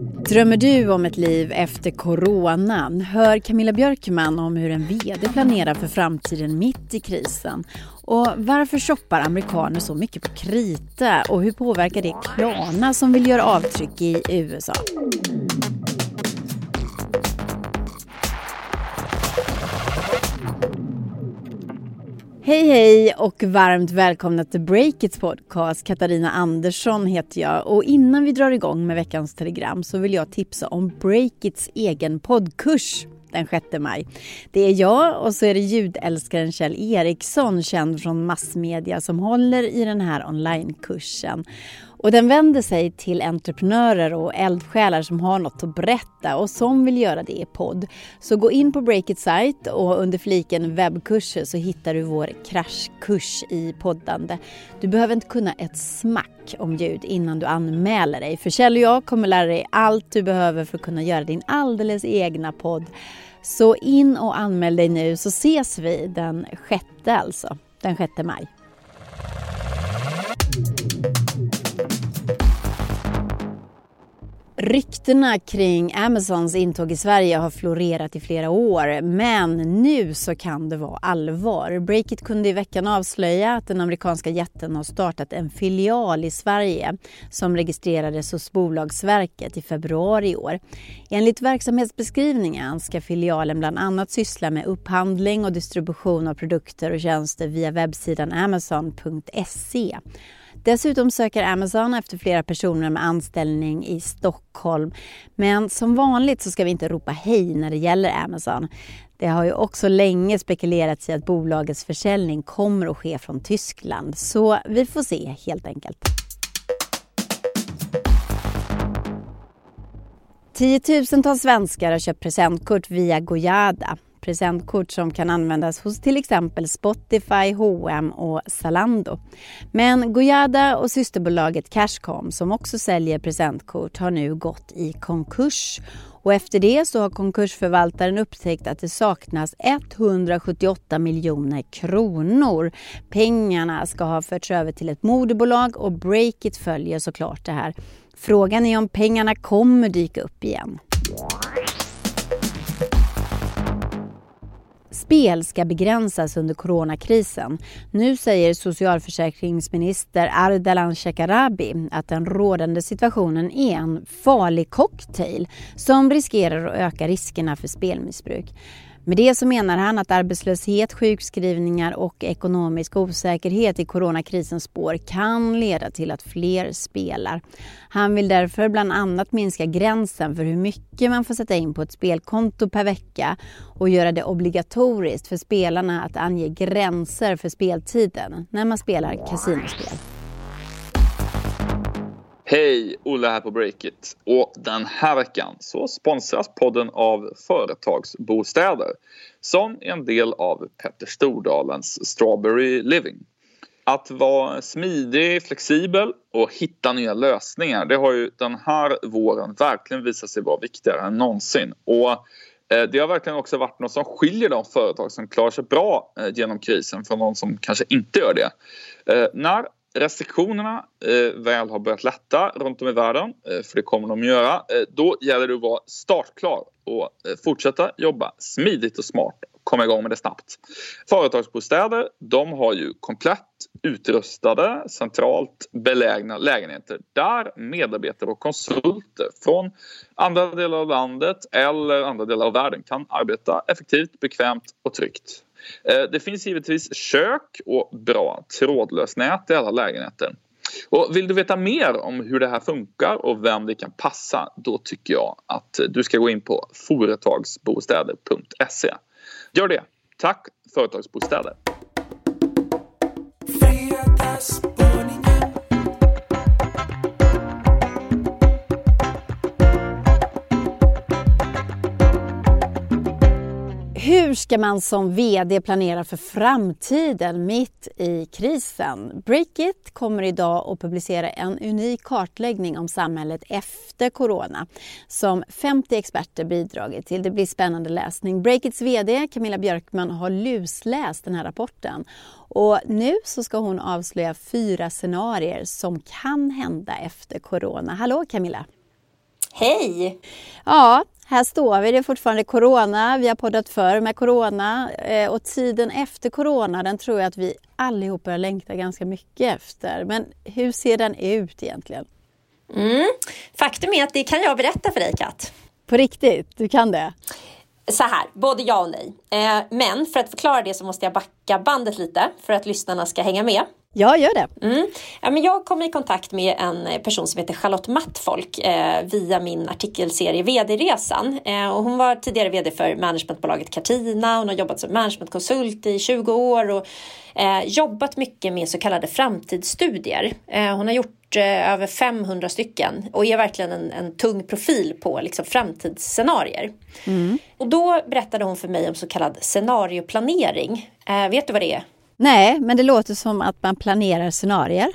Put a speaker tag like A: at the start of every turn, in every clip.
A: Drömmer du om ett liv efter coronan? Hör Camilla Björkman om hur en VD planerar för framtiden mitt i krisen. Och varför shoppar amerikaner så mycket på krita och hur påverkar det Klarna som vill göra avtryck i USA? Hej hej och varmt välkomna till Breakits podcast. Katarina Andersson heter jag och innan vi drar igång med veckans telegram så vill jag tipsa om Breakits egen poddkurs den 6 maj. Det är jag och så är det ljudälskaren Kjell Eriksson, känd från massmedia, som håller i den här onlinekursen. Och den vänder sig till entreprenörer och eldsjälar som har något att berätta och som vill göra det i podd. Så gå in på Breakit site och under fliken webbkurser så hittar du vår kraschkurs i poddande. Du behöver inte kunna ett smack om ljud innan du anmäler dig. För Kjell och jag kommer lära dig allt du behöver för att kunna göra din alldeles egna podd. Så in och anmäl dig nu så ses vi den sjätte alltså, den 6 maj. Ryktena kring Amazons intåg i Sverige har florerat i flera år men nu så kan det vara allvar. Breakit kunde i veckan avslöja att den amerikanska jätten har startat en filial i Sverige som registrerades hos Bolagsverket i februari i år. Enligt verksamhetsbeskrivningen ska filialen bland annat syssla med upphandling och distribution av produkter och tjänster via webbsidan amazon.se. Dessutom söker Amazon efter flera personer med anställning i Stockholm. Men som vanligt så ska vi inte ropa hej när det gäller Amazon. Det har ju också länge spekulerats i att bolagets försäljning kommer att ske från Tyskland. Så vi får se helt enkelt. Tiotusentals svenskar har köpt presentkort via Gojada presentkort som kan användas hos till exempel Spotify, H&M och Zalando. Men Gojada och systerbolaget Cashcom som också säljer presentkort har nu gått i konkurs. Och efter det så har konkursförvaltaren upptäckt att det saknas 178 miljoner kronor. Pengarna ska ha förts över till ett moderbolag och Breakit följer såklart det här. Frågan är om pengarna kommer dyka upp igen. Spel ska begränsas under coronakrisen. Nu säger socialförsäkringsminister Ardalan Shekarabi att den rådande situationen är en farlig cocktail som riskerar att öka riskerna för spelmissbruk. Med det så menar han att arbetslöshet, sjukskrivningar och ekonomisk osäkerhet i coronakrisens spår kan leda till att fler spelar. Han vill därför bland annat minska gränsen för hur mycket man får sätta in på ett spelkonto per vecka och göra det obligatoriskt för spelarna att ange gränser för speltiden när man spelar kasinospel.
B: Hej, Olle här på Breakit. Och den här veckan så sponsras podden av Företagsbostäder som är en del av Petter Stordalens Strawberry Living. Att vara smidig, flexibel och hitta nya lösningar det har ju den här våren verkligen visat sig vara viktigare än någonsin. Och eh, det har verkligen också varit något som skiljer de företag som klarar sig bra eh, genom krisen från de som kanske inte gör det. Eh, när restriktionerna eh, väl har börjat lätta runt om i världen, eh, för det kommer de att göra, eh, då gäller det att vara startklar och eh, fortsätta jobba smidigt och smart komma igång med det snabbt. Företagsbostäder, de har ju komplett utrustade, centralt belägna lägenheter där medarbetare och konsulter från andra delar av landet eller andra delar av världen kan arbeta effektivt, bekvämt och tryggt. Eh, det finns givetvis kök och bra trådlöst nät i alla lägenheter. Och vill du veta mer om hur det här funkar och vem det kan passa då tycker jag att du ska gå in på företagsbostäder.se. Gör det. Tack Företagsbostäder!
A: Hur ska man som VD planera för framtiden mitt i krisen? Breakit kommer idag att publicera en unik kartläggning om samhället efter corona som 50 experter bidragit till. Det blir spännande läsning. Breakits VD Camilla Björkman har lusläst den här rapporten och nu så ska hon avslöja fyra scenarier som kan hända efter corona. Hallå Camilla!
C: Hej!
A: Ja, här står vi. Det är fortfarande corona. Vi har poddat förr med corona eh, och tiden efter corona den tror jag att vi allihop börjar längta ganska mycket efter. Men hur ser den ut egentligen?
C: Mm. Faktum är att det kan jag berätta för dig Kat.
A: På riktigt, du kan det?
C: Så här, både ja och nej. Eh, men för att förklara det så måste jag backa bandet lite för att lyssnarna ska hänga med.
A: Ja, gör det.
C: Mm. Ja, men jag kom i kontakt med en person som heter Charlotte Mattfolk eh, via min artikelserie VD-resan. Eh, och hon var tidigare VD för managementbolaget Cartina. Hon har jobbat som managementkonsult i 20 år och eh, jobbat mycket med så kallade framtidsstudier. Eh, hon har gjort eh, över 500 stycken och är verkligen en, en tung profil på liksom, framtidsscenarier. Mm. Och då berättade hon för mig om så kallad scenarioplanering. Eh, vet du vad det är?
A: Nej, men det låter som att man planerar scenarier.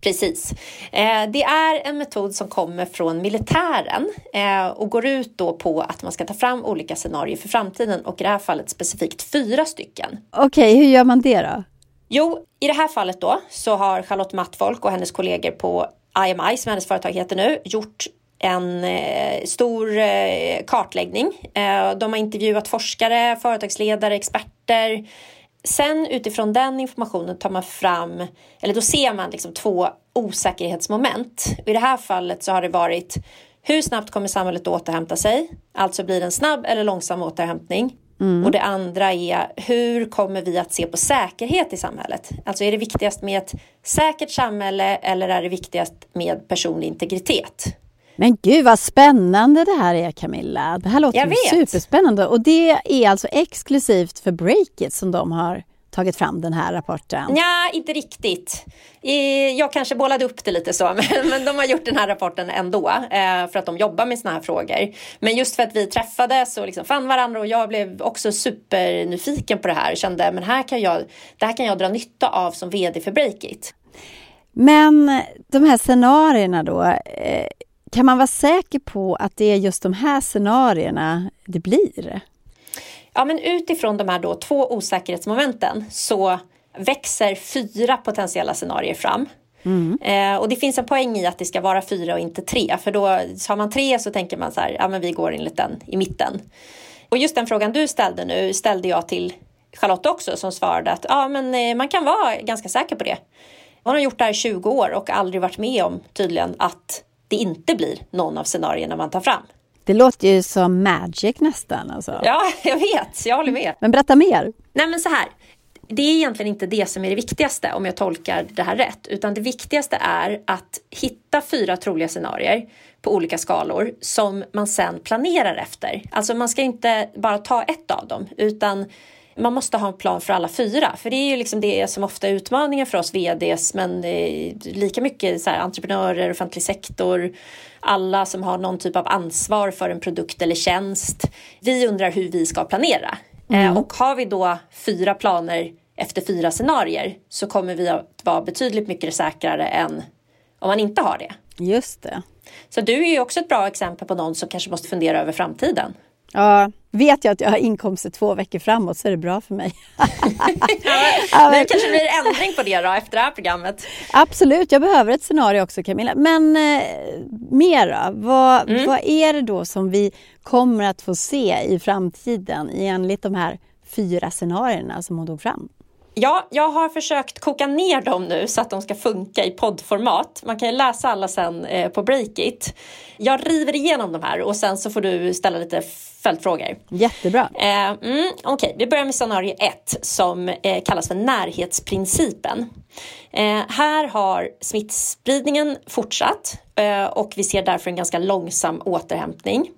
C: Precis. Eh, det är en metod som kommer från militären eh, och går ut då på att man ska ta fram olika scenarier för framtiden och i det här fallet specifikt fyra stycken.
A: Okej, hur gör man det då?
C: Jo, i det här fallet då så har Charlotte Mattfolk och hennes kollegor på IMI, som hennes företag heter nu, gjort en eh, stor eh, kartläggning. Eh, de har intervjuat forskare, företagsledare, experter Sen utifrån den informationen tar man fram, eller då ser man liksom två osäkerhetsmoment. I det här fallet så har det varit hur snabbt kommer samhället att återhämta sig? Alltså blir det en snabb eller långsam återhämtning? Mm. Och det andra är hur kommer vi att se på säkerhet i samhället? Alltså är det viktigast med ett säkert samhälle eller är det viktigast med personlig integritet?
A: Men gud vad spännande det här är Camilla. Det här låter ju superspännande och det är alltså exklusivt för Breakit som de har tagit fram den här rapporten?
C: Ja, inte riktigt. Jag kanske bollade upp det lite så, men de har gjort den här rapporten ändå eh, för att de jobbar med såna här frågor. Men just för att vi träffades och liksom fann varandra och jag blev också supernyfiken på det här. Kände, men här kan jag, det här kan jag dra nytta av som vd för Breakit.
A: Men de här scenarierna då, eh, kan man vara säker på att det är just de här scenarierna det blir?
C: Ja, men utifrån de här då två osäkerhetsmomenten så växer fyra potentiella scenarier fram. Mm. Eh, och det finns en poäng i att det ska vara fyra och inte tre. För då har man tre så tänker man så här, ja men vi går enligt den i mitten. Och just den frågan du ställde nu ställde jag till Charlotte också som svarade att ja men eh, man kan vara ganska säker på det. Hon har gjort det här i 20 år och aldrig varit med om tydligen att det inte blir någon av scenarierna man tar fram.
A: Det låter ju som magic nästan. Alltså.
C: Ja, jag vet. Jag håller med.
A: Men berätta mer.
C: Nej, men så här. Det är egentligen inte det som är det viktigaste om jag tolkar det här rätt, utan det viktigaste är att hitta fyra troliga scenarier på olika skalor som man sen planerar efter. Alltså man ska inte bara ta ett av dem, utan man måste ha en plan för alla fyra. För det är ju liksom det som ofta är utmaningen för oss VDs, men lika mycket så här, entreprenörer, offentlig sektor, alla som har någon typ av ansvar för en produkt eller tjänst. Vi undrar hur vi ska planera. Mm. Eh, och har vi då fyra planer efter fyra scenarier så kommer vi att vara betydligt mycket säkrare än om man inte har det.
A: Just det.
C: Så du är ju också ett bra exempel på någon som kanske måste fundera över framtiden.
A: Ja, vet jag att jag har inkomster två veckor framåt så är det bra för mig.
C: ja, det kanske blir ändring på det då efter det här programmet.
A: Absolut, jag behöver ett scenario också Camilla. Men eh, mer då? Vad, mm. vad är det då som vi kommer att få se i framtiden enligt de här fyra scenarierna som hon tog fram?
C: Ja, jag har försökt koka ner dem nu så att de ska funka i poddformat. Man kan ju läsa alla sen eh, på Breakit. Jag river igenom de här och sen så får du ställa lite följdfrågor.
A: Jättebra.
C: Eh, mm, Okej, okay. vi börjar med scenario 1 som eh, kallas för närhetsprincipen. Eh, här har smittspridningen fortsatt eh, och vi ser därför en ganska långsam återhämtning.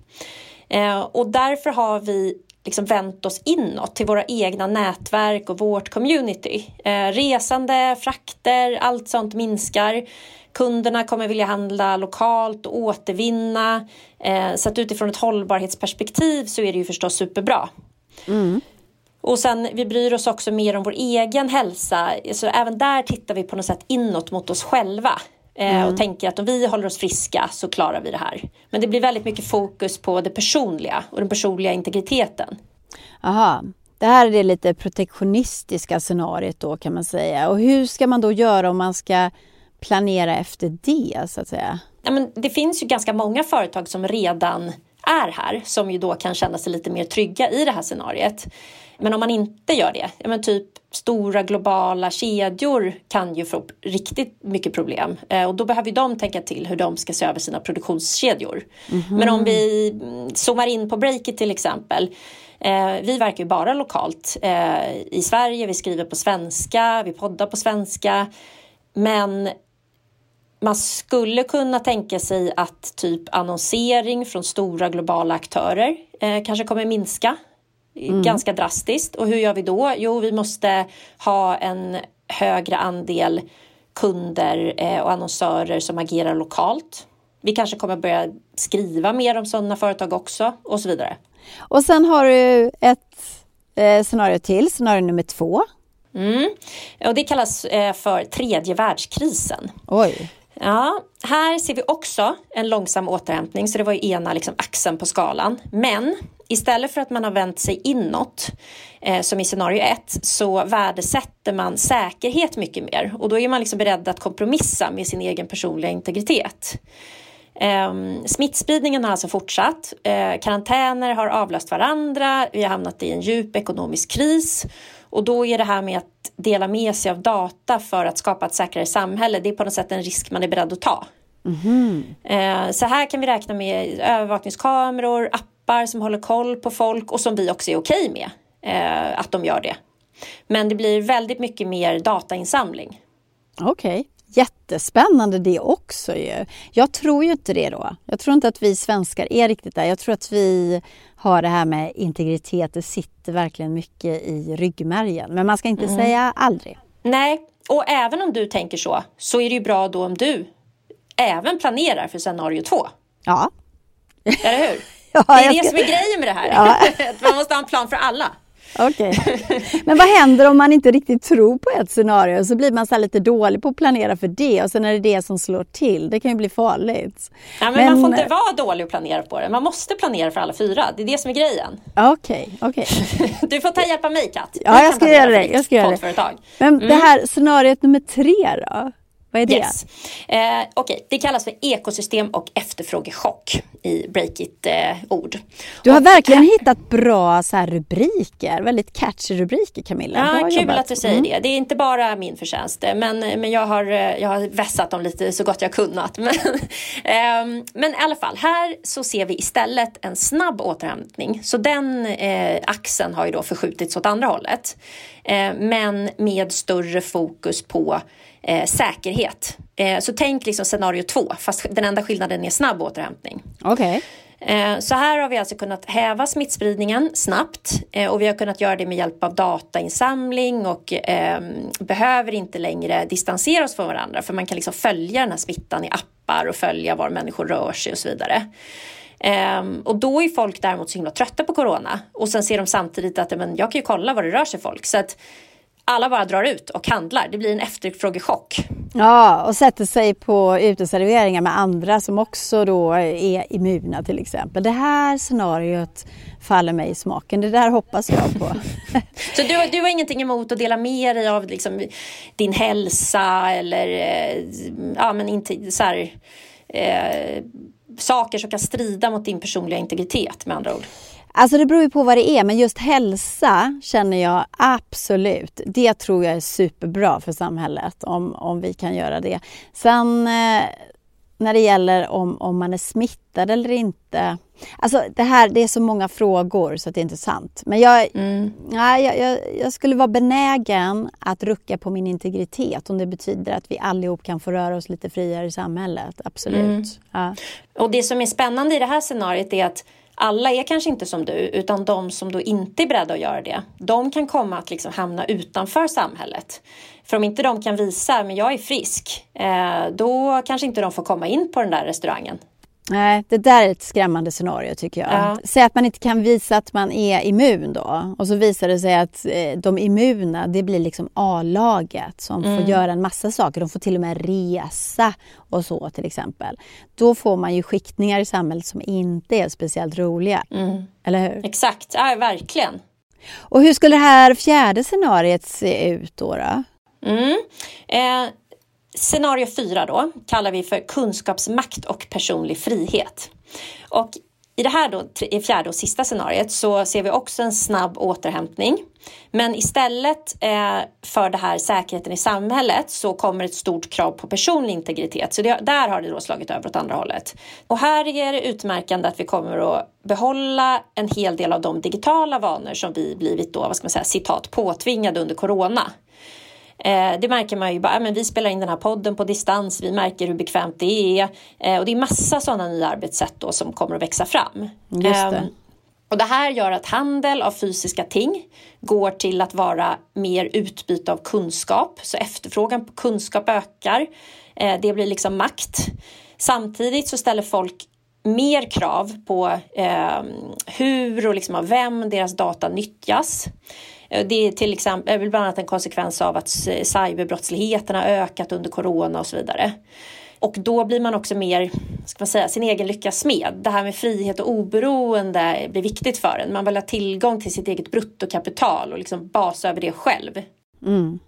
C: Eh, och därför har vi liksom vänt oss inåt till våra egna nätverk och vårt community. Eh, resande, frakter, allt sånt minskar. Kunderna kommer vilja handla lokalt och återvinna. Eh, så att utifrån ett hållbarhetsperspektiv så är det ju förstås superbra. Mm. Och sen vi bryr oss också mer om vår egen hälsa. Så även där tittar vi på något sätt inåt mot oss själva. Eh, mm. Och tänker att om vi håller oss friska så klarar vi det här. Men det blir väldigt mycket fokus på det personliga och den personliga integriteten.
A: Aha. Det här är det lite protektionistiska scenariet då kan man säga. Och hur ska man då göra om man ska planera efter det så att säga?
C: ja, men det finns ju ganska många företag som redan är här som ju då kan känna sig lite mer trygga i det här scenariet. Men om man inte gör det, ja, men typ stora globala kedjor kan ju få riktigt mycket problem eh, och då behöver de tänka till hur de ska se över sina produktionskedjor. Mm -hmm. Men om vi mm, zoomar in på Breakit till exempel eh, vi verkar ju bara lokalt eh, i Sverige, vi skriver på svenska, vi poddar på svenska. Men man skulle kunna tänka sig att typ annonsering från stora globala aktörer eh, kanske kommer minska mm. ganska drastiskt. Och hur gör vi då? Jo, vi måste ha en högre andel kunder eh, och annonsörer som agerar lokalt. Vi kanske kommer börja skriva mer om sådana företag också och så vidare.
A: Och sen har du ett eh, scenario till, scenario nummer två.
C: Mm. Och det kallas eh, för tredje världskrisen.
A: Oj.
C: Ja, här ser vi också en långsam återhämtning, så det var ju ena liksom axeln på skalan. Men istället för att man har vänt sig inåt, eh, som i scenario ett, så värdesätter man säkerhet mycket mer. Och då är man liksom beredd att kompromissa med sin egen personliga integritet. Eh, smittspridningen har alltså fortsatt. Eh, karantäner har avlöst varandra. Vi har hamnat i en djup ekonomisk kris. Och då är det här med att dela med sig av data för att skapa ett säkrare samhälle, det är på något sätt en risk man är beredd att ta.
A: Mm.
C: Eh, så här kan vi räkna med övervakningskameror, appar som håller koll på folk och som vi också är okej okay med eh, att de gör det. Men det blir väldigt mycket mer datainsamling.
A: Okej. Okay. Jättespännande det också ju. Jag tror ju inte det då. Jag tror inte att vi svenskar är riktigt där. Jag tror att vi har det här med integritet, det sitter verkligen mycket i ryggmärgen. Men man ska inte mm. säga aldrig.
C: Nej, och även om du tänker så, så är det ju bra då om du även planerar för scenario två.
A: Ja.
C: Eller hur? ja, det är det ska... som är grejen med det här. Ja. man måste ha en plan för alla.
A: Okej. Okay. Men vad händer om man inte riktigt tror på ett scenario? Så blir man så lite dålig på att planera för det och sen är det det som slår till. Det kan ju bli farligt.
C: Ja, men, men... man får inte vara dålig och planera på det. Man måste planera för alla fyra. Det är det som är grejen.
A: Okej, okay.
C: Okay. du får ta hjälp av mig Kat.
A: Ja, jag ska göra det. Jag ska göra det. Men mm. det här scenariot nummer tre då? Vad är det? Yes.
C: Eh, okay. Det kallas för ekosystem och efterfrågechock i Breakit-ord. Eh,
A: du har och verkligen här... hittat bra så rubriker, väldigt catchy rubriker Camilla.
C: Ja, kul jobbat. att du säger mm. det. Det är inte bara min förtjänst, men, men jag, har, jag har vässat dem lite så gott jag kunnat. Men, eh, men i alla fall, här så ser vi istället en snabb återhämtning. Så den eh, axeln har ju då förskjutits åt andra hållet. Eh, men med större fokus på eh, säkerhet. Eh, så tänk liksom scenario två, fast den enda skillnaden är snabb återhämtning.
A: Okay.
C: Så här har vi alltså kunnat häva smittspridningen snabbt och vi har kunnat göra det med hjälp av datainsamling och eh, behöver inte längre distansera oss från varandra för man kan liksom följa den här smittan i appar och följa var människor rör sig och så vidare. Um, och då är folk däremot så himla trötta på corona och sen ser de samtidigt att men, jag kan ju kolla var det rör sig folk. Så att alla bara drar ut och handlar. Det blir en efterfrågechock.
A: Ja, och sätter sig på uteserveringar med andra som också då är immuna till exempel. Det här scenariot faller mig i smaken. Det där hoppas jag på.
C: så du, du har ingenting emot att dela med dig av liksom, din hälsa eller eh, ja, men inte så här, eh, saker som kan strida mot din personliga integritet med andra ord?
A: Alltså det beror ju på vad det är, men just hälsa känner jag absolut. Det tror jag är superbra för samhället om, om vi kan göra det. Sen eh, när det gäller om, om man är smittad eller inte. Alltså det här, det är så många frågor så det är inte sant. Men jag, mm. ja, jag, jag, skulle vara benägen att rucka på min integritet om det betyder att vi allihop kan få röra oss lite friare i samhället. Absolut. Mm. Ja.
C: Och det som är spännande i det här scenariot är att alla är kanske inte som du utan de som då inte är beredda att göra det. De kan komma att liksom hamna utanför samhället. För om inte de kan visa men jag är frisk eh, då kanske inte de får komma in på den där restaurangen.
A: Nej, det där är ett skrämmande scenario tycker jag. Ja. Säg att man inte kan visa att man är immun då och så visar det sig att eh, de immuna det blir liksom A-laget som mm. får göra en massa saker. De får till och med resa och så till exempel. Då får man ju skiktningar i samhället som inte är speciellt roliga. Mm. Eller hur?
C: Exakt, ja verkligen.
A: Och hur skulle det här fjärde scenariet se ut då? då?
C: Mm. Eh, Scenario fyra då kallar vi för kunskapsmakt och personlig frihet. Och i det här då, i fjärde och sista scenariet så ser vi också en snabb återhämtning. Men istället eh, för det här säkerheten i samhället så kommer ett stort krav på personlig integritet. Så det, där har det då slagit över åt andra hållet. Och här är det utmärkande att vi kommer att behålla en hel del av de digitala vanor som vi blivit då, vad ska man säga, citat påtvingade under corona. Eh, det märker man ju bara, men vi spelar in den här podden på distans, vi märker hur bekvämt det är. Eh, och det är massa sådana nya arbetssätt då som kommer att växa fram.
A: Just det.
C: Eh, och det här gör att handel av fysiska ting går till att vara mer utbyte av kunskap. Så efterfrågan på kunskap ökar. Eh, det blir liksom makt. Samtidigt så ställer folk mer krav på eh, hur och liksom av vem deras data nyttjas. Eh, det är till exempel eh, bland annat en konsekvens av att cyberbrottsligheten har ökat under corona och så vidare. Och då blir man också mer, ska man säga, sin egen lyckas smed. Det här med frihet och oberoende blir viktigt för en. Man vill ha tillgång till sitt eget bruttokapital och liksom basa över det själv.
A: Mm.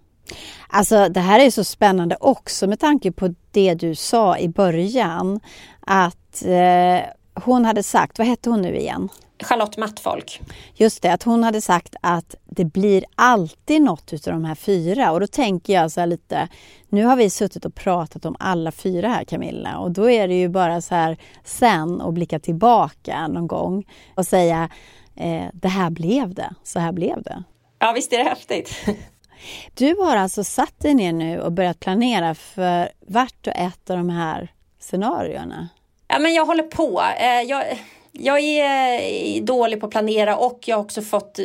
A: Alltså det här är så spännande också med tanke på det du sa i början. Att eh, hon hade sagt, vad hette hon nu igen?
C: Charlotte Mattfolk.
A: Just det, att hon hade sagt att det blir alltid något utav de här fyra. Och då tänker jag så här lite, nu har vi suttit och pratat om alla fyra här Camilla och då är det ju bara så här sen och blicka tillbaka någon gång och säga eh, det här blev det, så här blev det.
C: Ja visst är det häftigt.
A: Du har alltså satt dig ner nu och börjat planera för vart och ett av de här scenarierna?
C: Ja men jag håller på. Eh, jag jag är eh, dålig på att planera och jag har också fått eh,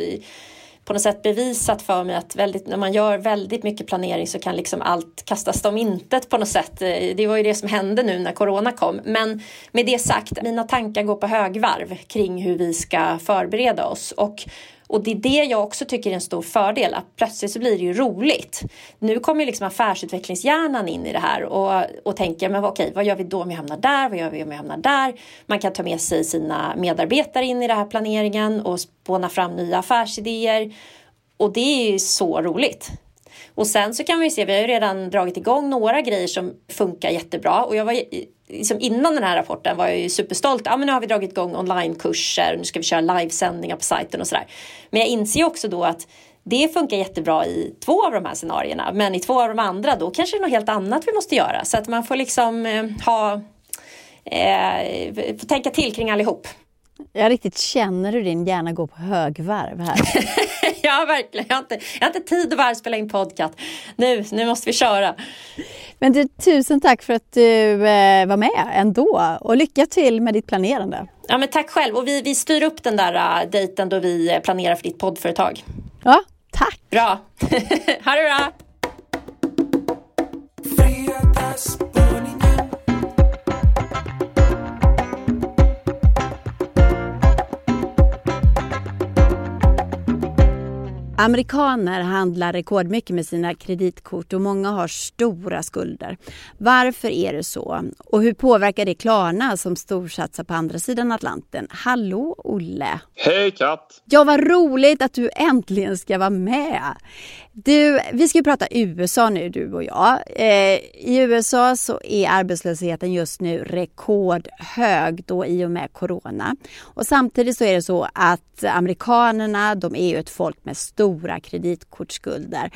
C: på något sätt bevisat för mig att väldigt, när man gör väldigt mycket planering så kan liksom allt kastas om intet på något sätt. Eh, det var ju det som hände nu när corona kom. Men med det sagt, mina tankar går på högvarv kring hur vi ska förbereda oss. Och och det är det jag också tycker är en stor fördel, att plötsligt så blir det ju roligt. Nu kommer ju liksom affärsutvecklingshjärnan in i det här och, och tänker, men okej, vad gör vi då om jag hamnar där? Vad gör vi om jag hamnar där? Man kan ta med sig sina medarbetare in i den här planeringen och spåna fram nya affärsidéer. Och det är ju så roligt. Och sen så kan vi se, vi har ju redan dragit igång några grejer som funkar jättebra och jag var liksom innan den här rapporten var jag ju superstolt. Ja, men nu har vi dragit igång onlinekurser, nu ska vi köra livesändningar på sajten och sådär. Men jag inser också då att det funkar jättebra i två av de här scenarierna, men i två av de andra då kanske det är något helt annat vi måste göra. Så att man får liksom eh, ha, eh, får tänka till kring allihop.
A: Jag riktigt känner hur din hjärna går på högvarv här.
C: ja, verkligen. Jag har, inte, jag har inte tid att spela in podcast. Nu, nu måste vi köra.
A: Men du, tusen tack för att du eh, var med ändå och lycka till med ditt planerande.
C: Ja, men tack själv och vi, vi styr upp den där uh, dejten då vi eh, planerar för ditt poddföretag.
A: Ja, tack.
C: Bra. ha det bra.
A: Amerikaner handlar rekordmycket med sina kreditkort och många har stora skulder. Varför är det så? Och hur påverkar det Klarna som storsatsar på andra sidan Atlanten? Hallå Olle!
B: Hej Kat!
A: Ja, vad roligt att du äntligen ska vara med! Du, vi ska prata USA nu du och jag. Eh, I USA så är arbetslösheten just nu rekordhög då i och med Corona. Och samtidigt så är det så att amerikanerna, de är ju ett folk med stora kreditkortsskulder.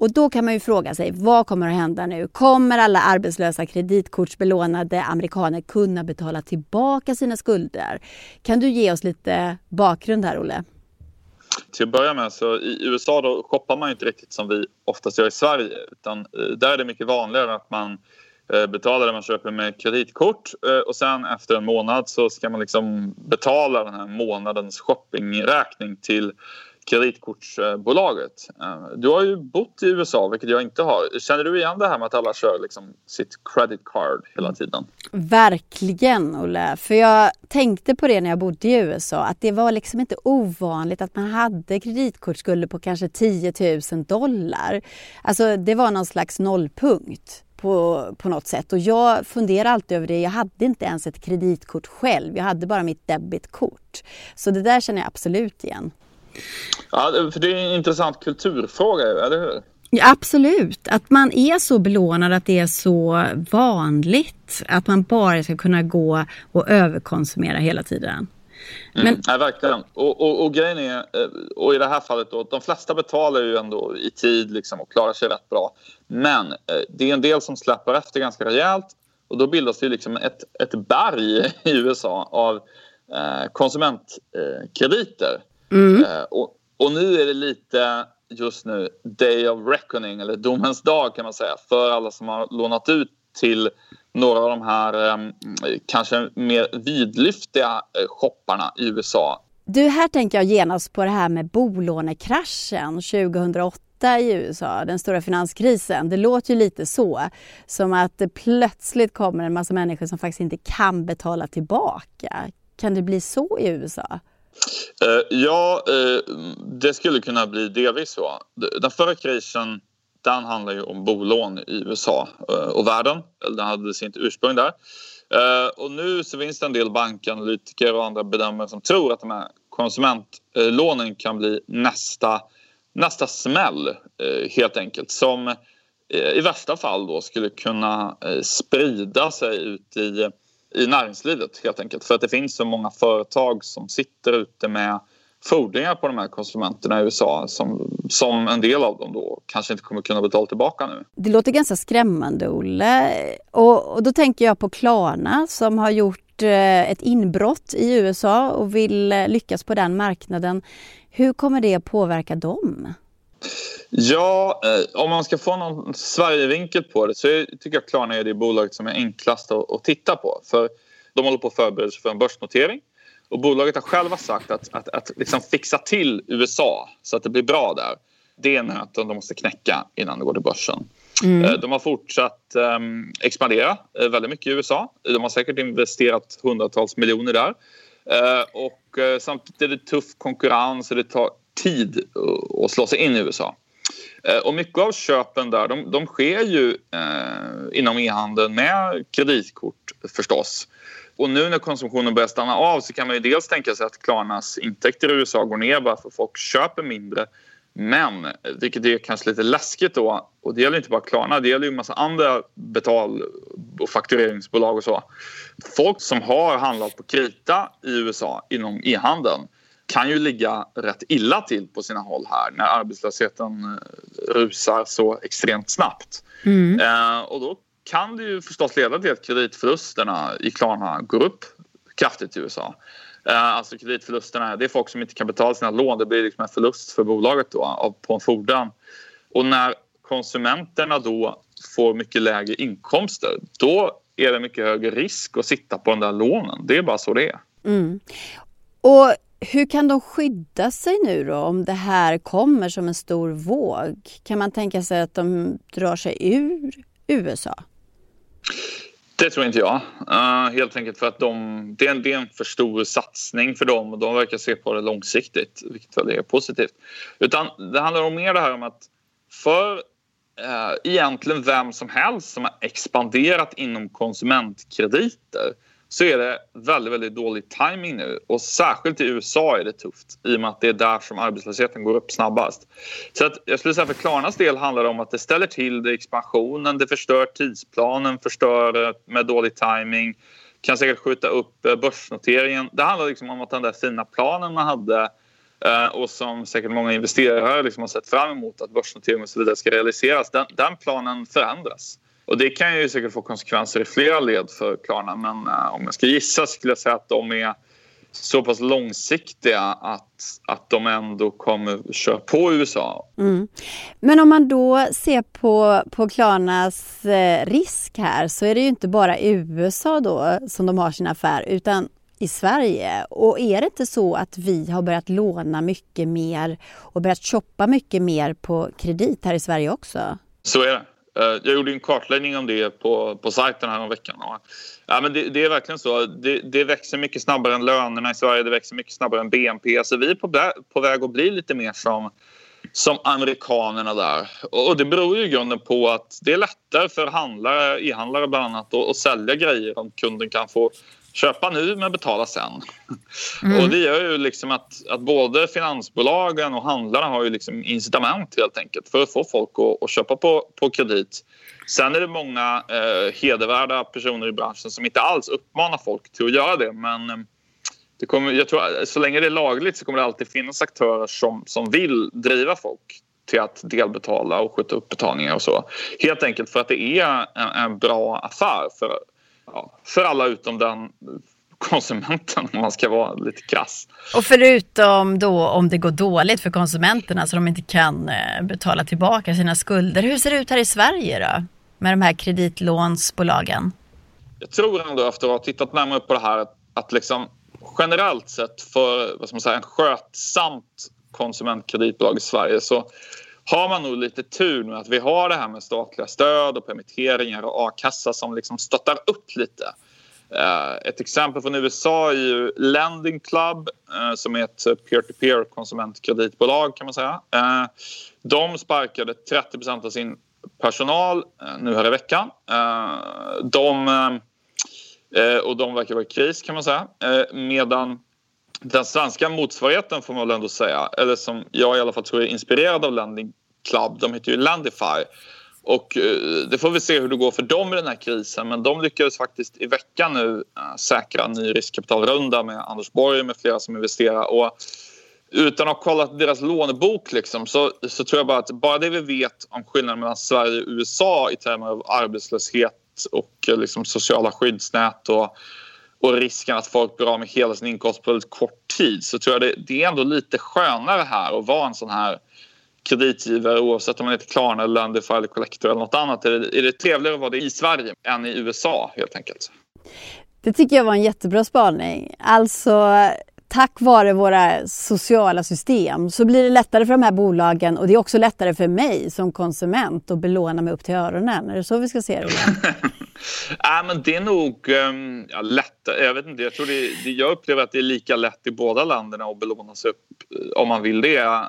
A: Och då kan man ju fråga sig, vad kommer att hända nu? Kommer alla arbetslösa kreditkortsbelånade amerikaner kunna betala tillbaka sina skulder? Kan du ge oss lite bakgrund här, Olle?
B: Till att börja med så i USA då shoppar man inte riktigt som vi oftast gör i Sverige utan eh, där är det mycket vanligare att man eh, betalar det man köper med kreditkort eh, och sen efter en månad så ska man liksom betala den här månadens shoppingräkning till kreditkortsbolaget. Eh, du har ju bott i USA, vilket jag inte har. Känner du igen det här med att alla kör liksom sitt credit card hela tiden?
A: Verkligen, Olle. För jag tänkte på det när jag bodde i USA, att det var liksom inte ovanligt att man hade kreditkortsskulder på kanske 10 000 dollar. Alltså, det var någon slags nollpunkt. På, på något sätt. Och jag funderar alltid över det. Jag hade inte ens ett kreditkort själv. Jag hade bara mitt debitkort. Så det där känner jag absolut igen.
B: Ja, för det är en intressant kulturfråga, eller hur?
A: Ja, absolut, att man är så belånad att det är så vanligt att man bara ska kunna gå och överkonsumera hela tiden. Mm,
B: Men... Mm, ja, verkligen. Och, och, och, grejen är, eh, och i det här fallet då, de flesta betalar ju ändå i tid liksom och klarar sig rätt bra. Men eh, det är en del som släpper efter ganska rejält och då bildas det liksom ett, ett berg i USA av eh, konsumentkrediter. Mm. Eh, och, och nu är det lite just nu Day of Reckoning eller domens dag kan man säga för alla som har lånat ut till några av de här eh, kanske mer vidlyftiga eh, shopparna i USA.
A: Du, här tänker jag genast på det här med bolånekraschen 2008 i USA, den stora finanskrisen. Det låter ju lite så, som att det plötsligt kommer en massa människor som faktiskt inte kan betala tillbaka. Kan det bli så i USA?
B: Eh, ja, eh, det skulle kunna bli delvis så. Den förra krisen den handlar ju om bolån i USA eh, och världen. Den hade sitt ursprung där. och nu så finns det en del bankanalytiker och andra bedömare som tror att de här konsumentlånen kan bli nästa, nästa smäll helt enkelt. Som i värsta fall då skulle kunna sprida sig ut i i näringslivet helt enkelt. För att det finns så många företag som sitter ute med fordringar på de här konsumenterna i USA som, som en del av dem då kanske inte kommer kunna betala tillbaka nu.
A: Det låter ganska skrämmande Olle. Och, och då tänker jag på Klarna som har gjort eh, ett inbrott i USA och vill eh, lyckas på den marknaden. Hur kommer det att påverka dem?
B: Ja, eh, om man ska få någon Sverigevinkel på det så tycker jag Klarna är det bolaget som är enklast att, att titta på. För de håller på att förbereda sig för en börsnotering. Och bolaget har själva sagt att, att, att liksom fixa till USA så att det blir bra där. Det är nöten de måste knäcka innan det går till börsen. Mm. Eh, de har fortsatt um, expandera uh, väldigt mycket i USA. De har säkert investerat hundratals miljoner där. Uh, och uh, samtidigt är det tuff konkurrens och det tar tid att slå sig in i USA. Eh, och mycket av köpen där de, de sker ju eh, inom e-handeln med kreditkort förstås. Och nu när konsumtionen börjar stanna av så kan man ju dels tänka sig att Klarnas intäkter i USA går ner bara för att folk köper mindre. Men, vilket är kanske lite läskigt då, och det gäller inte bara Klarna, det gäller ju en massa andra betal och faktureringsbolag och så. Folk som har handlat på krita i USA inom e-handeln kan ju ligga rätt illa till på sina håll här när arbetslösheten eh, rusar så extremt snabbt. Mm. Eh, och då kan det ju förstås leda till att kreditförlusterna i Klarna går upp kraftigt i USA. Eh, alltså kreditförlusterna, det är folk som inte kan betala sina lån. Det blir liksom en förlust för bolaget då, på en fordran. Och när konsumenterna då får mycket lägre inkomster då är det mycket högre risk att sitta på den där lånen. Det är bara så det är.
A: Mm. Och hur kan de skydda sig nu då om det här kommer som en stor våg? Kan man tänka sig att de drar sig ur USA?
B: Det tror inte jag. Uh, helt enkelt för att de, det, är en, det är en för stor satsning för dem och de verkar se på det långsiktigt, vilket väl är positivt. Utan det handlar om mer det här om att för uh, egentligen vem som helst som har expanderat inom konsumentkrediter så är det väldigt, väldigt dålig timing nu. Och särskilt i USA är det tufft i och med att det är där som arbetslösheten går upp snabbast. Så att jag skulle säga för Klarnas del handlar det om att det ställer till det expansionen, det förstör tidsplanen, förstör eh, med dålig timing kan säkert skjuta upp eh, börsnoteringen. Det handlar liksom om att den där fina planen man hade eh, och som säkert många investerare liksom har sett fram emot att börsnotering och så vidare ska realiseras. Den, den planen förändras. Och det kan ju säkert få konsekvenser i flera led för Klarna men uh, om jag ska gissa skulle jag säga att de är så pass långsiktiga att, att de ändå kommer köra på USA.
A: Mm. Men om man då ser på, på Klarnas eh, risk här så är det ju inte bara i USA då som de har sin affär utan i Sverige. Och är det inte så att vi har börjat låna mycket mer och börjat shoppa mycket mer på kredit här i Sverige också?
B: Så är det. Eh, jag gjorde en kartläggning om det på, på sajten här om veckan. Ja, men det, det, är verkligen så. Det, det, växer mycket snabbare än lönerna i Sverige. Det växer mycket snabbare än BNP. Så alltså, vi är på, på väg att bli lite mer som, som amerikanerna där. Och det beror ju i grunden på att det är lättare för handlare, e-handlare bland annat att sälja grejer om kunden kan få köpa nu men betala sen. Mm. Och det gör ju liksom att, att både finansbolagen och handlarna har ju liksom incitament helt enkelt för att få folk att, att köpa på, på kredit. Sen är det många eh, hedervärda personer i branschen som inte alls uppmanar folk till att göra det men eh, det kommer, jag tror, så länge det är lagligt så kommer det alltid finnas aktörer som, som vill driva folk till att delbetala och skjuta upp betalningar och så. Helt enkelt för att det är en, en bra affär för, ja, för alla utom den konsumenten om man ska vara lite krass.
A: Och förutom då om det går dåligt för konsumenterna så de inte kan eh, betala tillbaka sina skulder. Hur ser det ut här i Sverige då med de här kreditlånsbolagen?
B: Jag tror ändå efter att ha tittat närmare på det här att liksom generellt sett för vad ska man säga, en skötsamt konsumentkreditbolag i Sverige så har man nog lite tur nu att vi har det här med statliga stöd och permitteringar och a-kassa som liksom stöttar upp lite. Eh, ett exempel från USA är ju Lending Club eh, som är ett peer-to-peer konsumentkreditbolag kan man säga. Eh, de sparkade 30% av sin personal nu här i veckan. De, och de verkar vara i kris kan man säga. Medan den svenska motsvarigheten får man väl ändå säga, eller som jag i alla fall tror är inspirerad av Lending Club, de heter ju Landify. Och eh, det får vi se hur det går för dem i den här krisen men de lyckades faktiskt i veckan nu eh, säkra en ny riskkapitalrunda med Anders Borg med flera som investerar. Och utan att ha kollat deras lånebok liksom, så, så tror jag bara att bara det vi vet om skillnaden mellan Sverige och USA i termer av arbetslöshet och eh, liksom, sociala skyddsnät och och risken att folk blir av med hela sin inkomst på väldigt kort tid så tror jag det, det är ändå lite skönare här att vara en sån här kreditgivare oavsett om man heter Klarna, eller Lendify eller Collector eller något annat. Är det, är det trevligare att vara det i Sverige än i USA helt enkelt?
A: Det tycker jag var en jättebra spaning. Alltså tack vare våra sociala system så blir det lättare för de här bolagen och det är också lättare för mig som konsument att belåna mig upp till öronen. Är det så vi ska se det?
B: ja, men det är nog um, ja, lätt. Jag vet inte, jag, tror det, det, jag upplever att det är lika lätt i båda länderna att belåna sig upp eh, om man vill det, uh,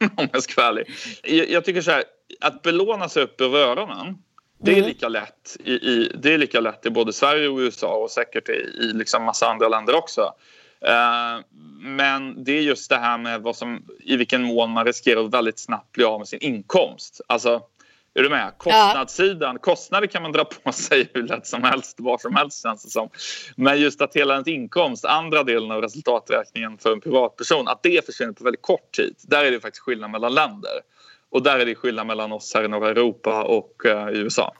B: om jag ska vara ärlig. Jag, jag, tycker så här, att belåna sig upp över öronen det är, mm. lika lätt i, i, det är lika lätt i både Sverige och USA och säkert i, i liksom massa andra länder också. Eh, men det är just det här med vad som, i vilken mån man riskerar att väldigt snabbt bli av med sin inkomst. Alltså, är du med? Kostnadssidan. Ja. Kostnader kan man dra på sig hur lätt som helst, var som helst känns det som. Men just att hela ens inkomst, andra delen av resultaträkningen för en privatperson, att det försvinner på väldigt kort tid. Där är det faktiskt skillnad mellan länder. Och där är det skillnad mellan oss här i norra Europa och uh, i USA.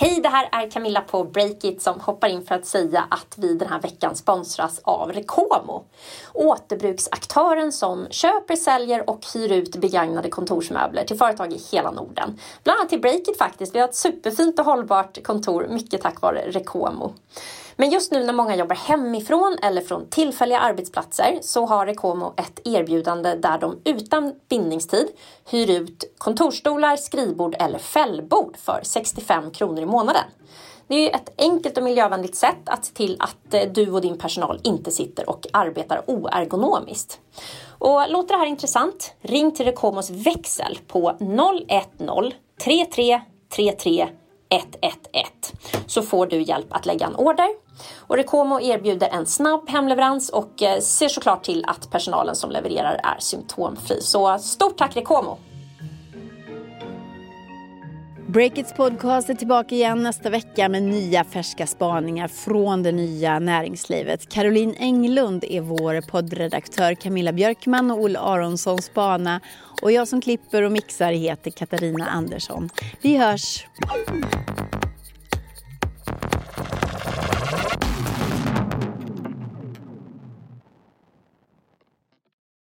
C: Hej, det här är Camilla på Breakit som hoppar in för att säga att vi den här veckan sponsras av Rekomo. Återbruksaktören som köper, säljer och hyr ut begagnade kontorsmöbler till företag i hela Norden. Bland annat till Breakit faktiskt. Vi har ett superfint och hållbart kontor mycket tack vare Rekomo. Men just nu när många jobbar hemifrån eller från tillfälliga arbetsplatser så har Rekomo ett erbjudande där de utan bindningstid hyr ut kontorsstolar, skrivbord eller fällbord för 65 kronor i månaden. Det är ett enkelt och miljövänligt sätt att se till att eh, du och din personal inte sitter och arbetar oergonomiskt. Och låter det här intressant? Ring till Rekomos växel på 010 33 33 111 så får du hjälp att lägga en order. Och Rekomo erbjuder en snabb hemleverans och eh, ser såklart till att personalen som levererar är symptomfri. Så stort tack Rekomo!
A: Breakits podcast är tillbaka igen nästa vecka med nya färska spaningar från det nya näringslivet. Caroline Englund är vår poddredaktör, Camilla Björkman och Olle Aronsson spana och jag som klipper och mixar heter Katarina Andersson. Vi hörs!